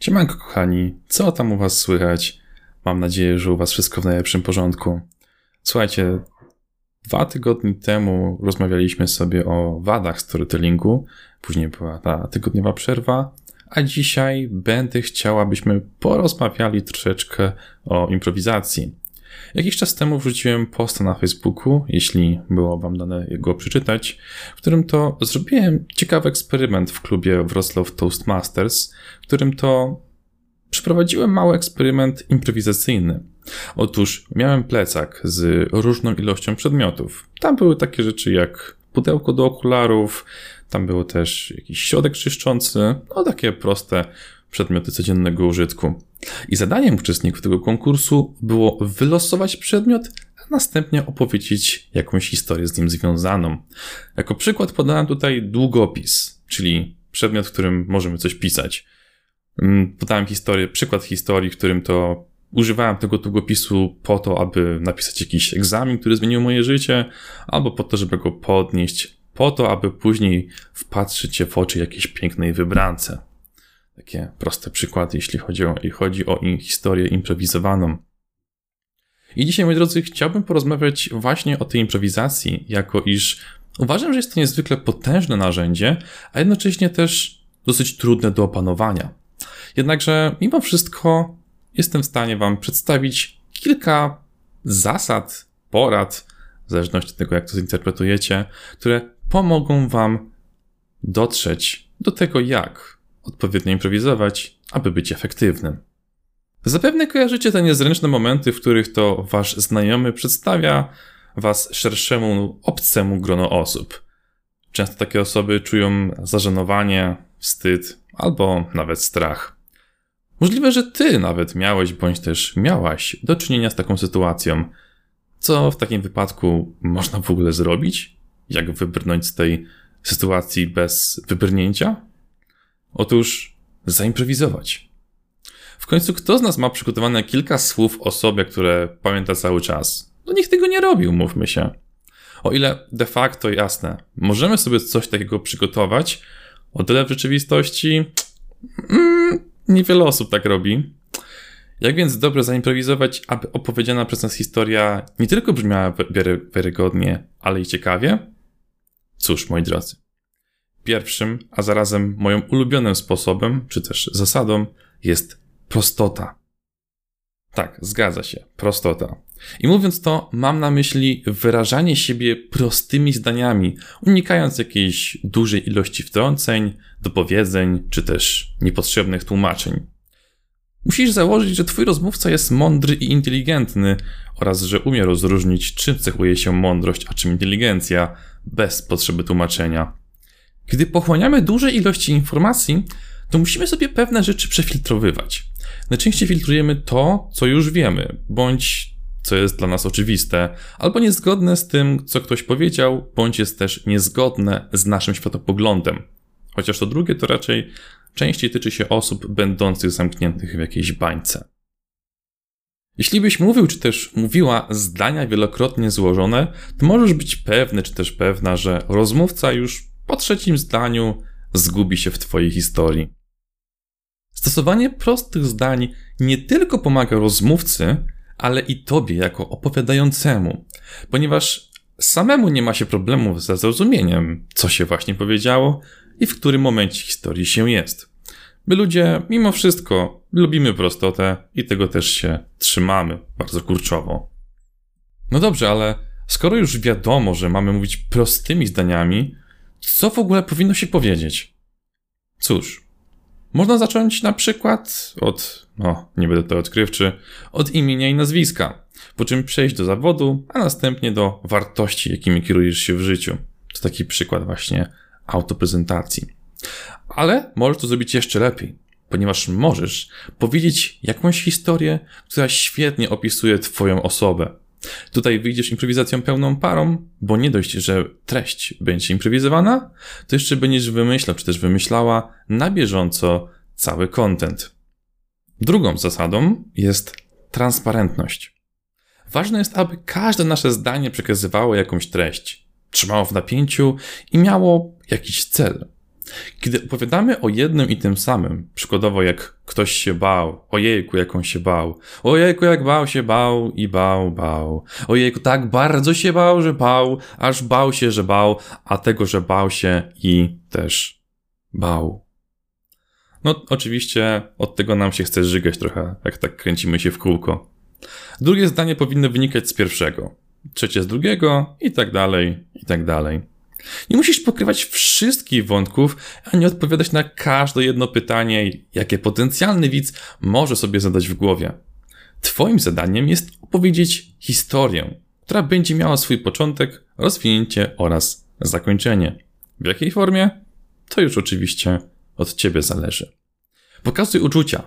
Siemanko kochani, co tam u was słychać? Mam nadzieję, że u was wszystko w najlepszym porządku. Słuchajcie, dwa tygodnie temu rozmawialiśmy sobie o wadach storytellingu, później była ta tygodniowa przerwa, a dzisiaj będę chciała, abyśmy porozmawiali troszeczkę o improwizacji. Jakiś czas temu wrzuciłem posta na Facebooku, jeśli było Wam dane go przeczytać, w którym to zrobiłem ciekawy eksperyment w klubie Wrocław Toastmasters, w którym to przeprowadziłem mały eksperyment improwizacyjny. Otóż miałem plecak z różną ilością przedmiotów. Tam były takie rzeczy jak pudełko do okularów, tam było też jakiś środek czyszczący, no takie proste przedmioty codziennego użytku. I zadaniem uczestników tego konkursu było wylosować przedmiot, a następnie opowiedzieć jakąś historię z nim związaną. Jako przykład podałem tutaj długopis, czyli przedmiot, w którym możemy coś pisać. Mm, podałem historię, przykład historii, w którym to używałem tego długopisu po to, aby napisać jakiś egzamin, który zmienił moje życie, albo po to, żeby go podnieść, po to, aby później wpatrzyć się w oczy jakiejś pięknej wybrance. Takie proste przykłady, jeśli chodzi o, chodzi o historię improwizowaną. I dzisiaj, moi drodzy, chciałbym porozmawiać właśnie o tej improwizacji, jako iż uważam, że jest to niezwykle potężne narzędzie, a jednocześnie też dosyć trudne do opanowania. Jednakże, mimo wszystko, jestem w stanie Wam przedstawić kilka zasad, porad, w zależności od tego, jak to zinterpretujecie, które pomogą Wam dotrzeć do tego, jak odpowiednio improwizować, aby być efektywnym. Zapewne kojarzycie te niezręczne momenty, w których to wasz znajomy przedstawia was szerszemu, obcemu grono osób. Często takie osoby czują zażenowanie, wstyd albo nawet strach. Możliwe, że ty nawet miałeś bądź też miałaś do czynienia z taką sytuacją. Co w takim wypadku można w ogóle zrobić? Jak wybrnąć z tej sytuacji bez wybrnięcia? Otóż zaimprowizować. W końcu kto z nas ma przygotowane kilka słów o sobie, które pamięta cały czas? No nikt tego nie robił, mówmy się. O ile de facto jasne, możemy sobie coś takiego przygotować, o tyle w rzeczywistości mm, niewiele osób tak robi. Jak więc dobrze zaimprowizować, aby opowiedziana przez nas historia nie tylko brzmiała wiary, wiarygodnie, ale i ciekawie? Cóż, moi drodzy, Pierwszym, a zarazem moim ulubionym sposobem, czy też zasadą, jest prostota. Tak, zgadza się, prostota. I mówiąc to, mam na myśli wyrażanie siebie prostymi zdaniami, unikając jakiejś dużej ilości wtrąceń, dopowiedzeń, czy też niepotrzebnych tłumaczeń. Musisz założyć, że twój rozmówca jest mądry i inteligentny oraz że umie rozróżnić, czym cechuje się mądrość, a czym inteligencja, bez potrzeby tłumaczenia. Gdy pochłaniamy duże ilości informacji, to musimy sobie pewne rzeczy przefiltrowywać. Najczęściej filtrujemy to, co już wiemy, bądź co jest dla nas oczywiste, albo niezgodne z tym, co ktoś powiedział, bądź jest też niezgodne z naszym światopoglądem. Chociaż to drugie to raczej częściej tyczy się osób będących zamkniętych w jakiejś bańce. Jeśli byś mówił, czy też mówiła zdania wielokrotnie złożone, to możesz być pewny, czy też pewna, że rozmówca już po trzecim zdaniu zgubi się w Twojej historii. Stosowanie prostych zdań nie tylko pomaga rozmówcy, ale i Tobie jako opowiadającemu, ponieważ samemu nie ma się problemów ze zrozumieniem, co się właśnie powiedziało i w którym momencie historii się jest. My ludzie, mimo wszystko, lubimy prostotę i tego też się trzymamy bardzo kurczowo. No dobrze, ale skoro już wiadomo, że mamy mówić prostymi zdaniami, co w ogóle powinno się powiedzieć? Cóż, można zacząć na przykład od, no, nie będę to odkrywczy, od imienia i nazwiska, po czym przejść do zawodu, a następnie do wartości, jakimi kierujesz się w życiu. To taki przykład właśnie autoprezentacji. Ale możesz to zrobić jeszcze lepiej, ponieważ możesz powiedzieć jakąś historię, która świetnie opisuje Twoją osobę, Tutaj wyjdziesz improwizacją pełną parą, bo nie dość, że treść będzie improwizowana, to jeszcze będziesz wymyślał, czy też wymyślała na bieżąco cały content. Drugą zasadą jest transparentność. Ważne jest, aby każde nasze zdanie przekazywało jakąś treść, trzymało w napięciu i miało jakiś cel. Kiedy opowiadamy o jednym i tym samym, przykładowo jak ktoś się bał, ojejku, jak on się bał, ojejku, jak bał się, bał i bał, bał, ojejku, tak bardzo się bał, że bał, aż bał się, że bał, a tego, że bał się i też bał. No, oczywiście od tego nam się chce żygać trochę, jak tak kręcimy się w kółko. Drugie zdanie powinno wynikać z pierwszego, trzecie z drugiego i tak dalej, i tak dalej. Nie musisz pokrywać wszystkich wątków, ani odpowiadać na każde jedno pytanie, jakie potencjalny widz może sobie zadać w głowie. Twoim zadaniem jest opowiedzieć historię, która będzie miała swój początek, rozwinięcie oraz zakończenie. W jakiej formie? To już oczywiście od ciebie zależy. Pokazuj uczucia,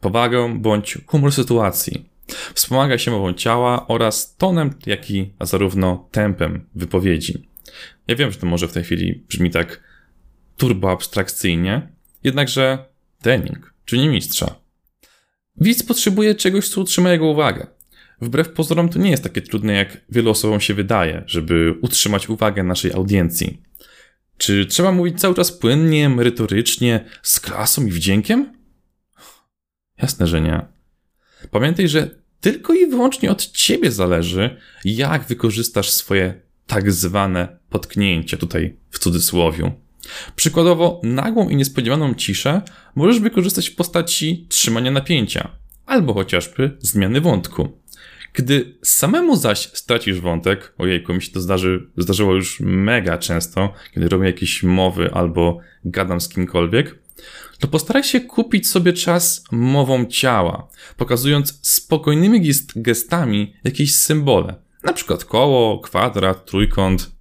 powagę bądź humor sytuacji. Wspomaga się mową ciała oraz tonem, jak i zarówno tempem wypowiedzi. Ja wiem, że to może w tej chwili brzmi tak turbo abstrakcyjnie, jednakże trening czyni mistrza. Widz potrzebuje czegoś, co utrzyma jego uwagę. Wbrew pozorom to nie jest takie trudne, jak wielu osobom się wydaje, żeby utrzymać uwagę naszej audiencji. Czy trzeba mówić cały czas płynnie, merytorycznie, z klasą i wdziękiem? Jasne, że nie. Pamiętaj, że tylko i wyłącznie od ciebie zależy, jak wykorzystasz swoje tak zwane potknięcie, tutaj w cudzysłowiu. Przykładowo, nagłą i niespodziewaną ciszę możesz wykorzystać w postaci trzymania napięcia, albo chociażby zmiany wątku. Gdy samemu zaś stracisz wątek, ojejku, mi się to zdarzy, zdarzyło już mega często, kiedy robię jakieś mowy albo gadam z kimkolwiek, to postaraj się kupić sobie czas mową ciała, pokazując spokojnymi gestami jakieś symbole. Na przykład koło, kwadrat, trójkąt.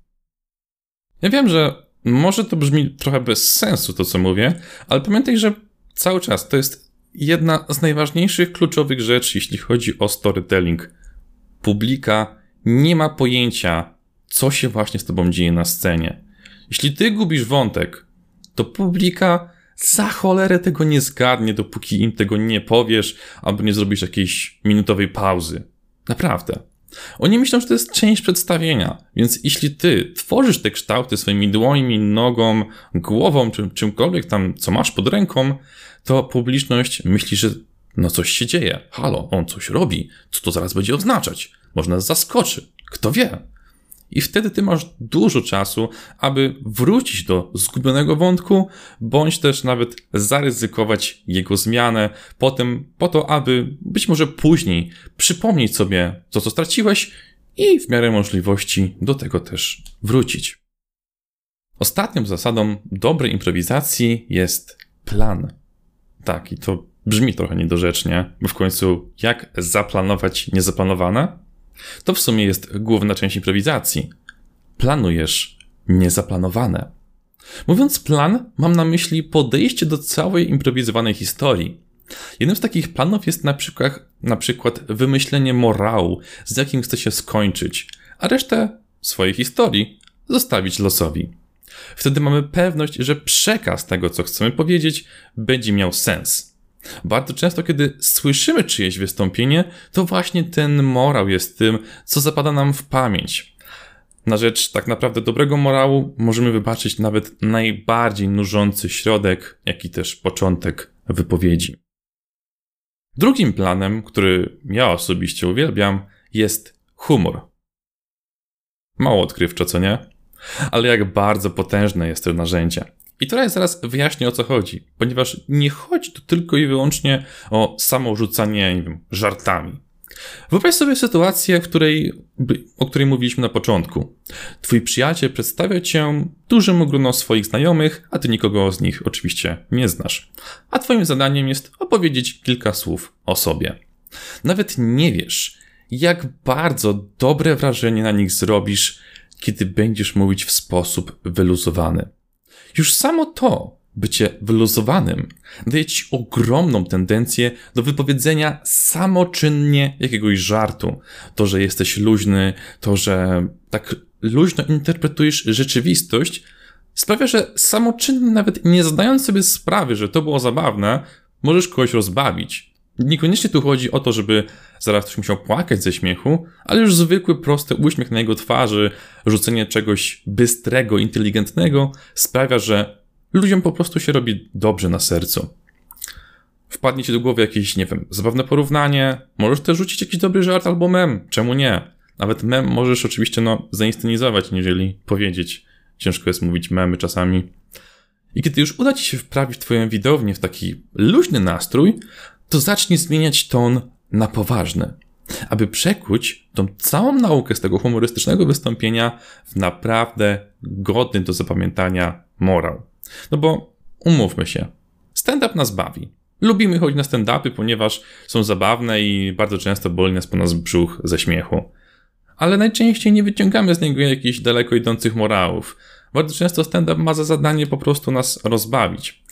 Ja wiem, że może to brzmi trochę bez sensu to, co mówię, ale pamiętaj, że cały czas to jest jedna z najważniejszych kluczowych rzeczy, jeśli chodzi o storytelling. Publika nie ma pojęcia, co się właśnie z tobą dzieje na scenie. Jeśli ty gubisz wątek, to publika za cholerę tego nie zgadnie, dopóki im tego nie powiesz, albo nie zrobisz jakiejś minutowej pauzy. Naprawdę. Oni myślą, że to jest część przedstawienia, więc jeśli ty tworzysz te kształty swoimi dłońmi, nogą, głową, czy czymkolwiek tam, co masz pod ręką, to publiczność myśli, że no coś się dzieje. Halo, on coś robi. Co to zaraz będzie oznaczać? Można zaskoczy. Kto wie? I wtedy ty masz dużo czasu, aby wrócić do zgubionego wątku, bądź też nawet zaryzykować jego zmianę, potem po to, aby być może później przypomnieć sobie to, co straciłeś i w miarę możliwości do tego też wrócić. Ostatnią zasadą dobrej improwizacji jest plan. Tak, i to brzmi trochę niedorzecznie, bo w końcu jak zaplanować niezaplanowane? To w sumie jest główna część improwizacji. Planujesz niezaplanowane. Mówiąc plan, mam na myśli podejście do całej improwizowanej historii. Jednym z takich planów jest na przykład, na przykład wymyślenie morału, z jakim chce się skończyć, a resztę swojej historii zostawić losowi. Wtedy mamy pewność, że przekaz tego, co chcemy powiedzieć, będzie miał sens. Bardzo często, kiedy słyszymy czyjeś wystąpienie, to właśnie ten morał jest tym, co zapada nam w pamięć. Na rzecz tak naprawdę dobrego morału możemy wybaczyć nawet najbardziej nużący środek, jak i też początek wypowiedzi. Drugim planem, który ja osobiście uwielbiam, jest humor. Mało odkrywczo, co nie? Ale jak bardzo potężne jest to narzędzie. I teraz zaraz wyjaśnię o co chodzi, ponieważ nie chodzi tu tylko i wyłącznie o samo rzucanie nie wiem, żartami. Wyobraź sobie sytuację, której, o której mówiliśmy na początku. Twój przyjaciel przedstawia cię dużemu grono swoich znajomych, a ty nikogo z nich oczywiście nie znasz. A twoim zadaniem jest opowiedzieć kilka słów o sobie. Nawet nie wiesz, jak bardzo dobre wrażenie na nich zrobisz, kiedy będziesz mówić w sposób wyluzowany. Już samo to, bycie wyluzowanym, daje ci ogromną tendencję do wypowiedzenia samoczynnie jakiegoś żartu. To, że jesteś luźny, to, że tak luźno interpretujesz rzeczywistość, sprawia, że samoczynnie, nawet nie zdając sobie sprawy, że to było zabawne, możesz kogoś rozbawić. Niekoniecznie tu chodzi o to, żeby zaraz ktoś musiał płakać ze śmiechu, ale już zwykły, prosty uśmiech na jego twarzy, rzucenie czegoś bystrego, inteligentnego sprawia, że ludziom po prostu się robi dobrze na sercu. Wpadnie ci do głowy jakieś, nie wiem, zabawne porównanie, możesz też rzucić jakiś dobry żart albo mem, czemu nie? Nawet mem możesz oczywiście no, zainscenizować, niżeli powiedzieć. Ciężko jest mówić memy czasami. I kiedy już uda ci się wprawić twoją widownię w taki luźny nastrój, to zacznij zmieniać ton na poważny, aby przekuć tą całą naukę z tego humorystycznego wystąpienia w naprawdę godny do zapamiętania morał. No bo umówmy się, stand-up nas bawi. Lubimy chodzić na stand-upy, ponieważ są zabawne i bardzo często boli nas po nas brzuch ze śmiechu. Ale najczęściej nie wyciągamy z niego jakichś daleko idących morałów. Bardzo często stand-up ma za zadanie po prostu nas rozbawić.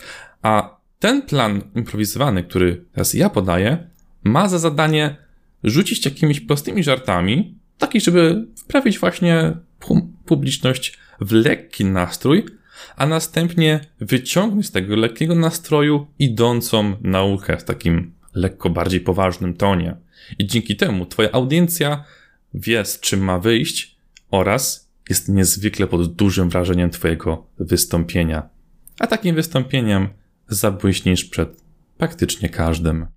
A ten plan improwizowany, który teraz ja podaję, ma za zadanie rzucić jakimiś prostymi żartami, takich, żeby wprawić właśnie publiczność w lekki nastrój, a następnie wyciągnąć z tego lekkiego nastroju idącą naukę w takim lekko bardziej poważnym tonie. I dzięki temu twoja audiencja wie, z czym ma wyjść oraz jest niezwykle pod dużym wrażeniem twojego wystąpienia. A takim wystąpieniem zabłyśniesz przed praktycznie każdym.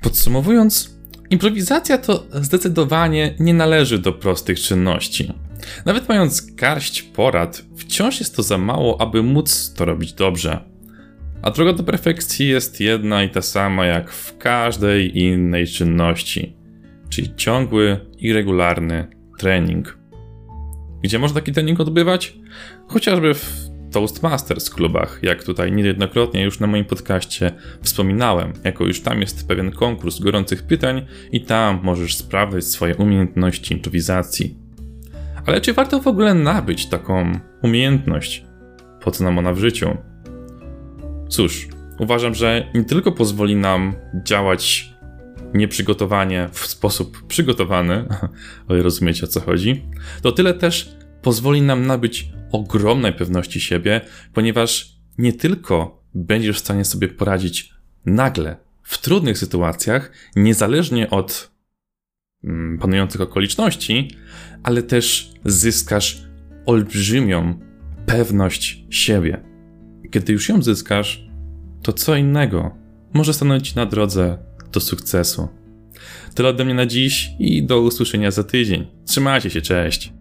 Podsumowując, improwizacja to zdecydowanie nie należy do prostych czynności. Nawet mając garść porad, wciąż jest to za mało, aby móc to robić dobrze. A droga do perfekcji jest jedna i ta sama jak w każdej innej czynności, czyli ciągły i regularny trening. Gdzie można taki trening odbywać? Chociażby w Toastmasters klubach, jak tutaj niejednokrotnie już na moim podcaście wspominałem, jako już tam jest pewien konkurs gorących pytań i tam możesz sprawdzać swoje umiejętności improwizacji. Ale czy warto w ogóle nabyć taką umiejętność? Po co nam ona w życiu? Cóż, uważam, że nie tylko pozwoli nam działać nieprzygotowanie w sposób przygotowany, rozumiecie o co chodzi, to tyle też pozwoli nam nabyć ogromnej pewności siebie, ponieważ nie tylko będziesz w stanie sobie poradzić nagle w trudnych sytuacjach, niezależnie od mm, panujących okoliczności, ale też zyskasz olbrzymią pewność siebie. Kiedy już ją zyskasz, to co innego może stanąć na drodze do sukcesu. Tyle ode mnie na dziś i do usłyszenia za tydzień. Trzymajcie się, cześć!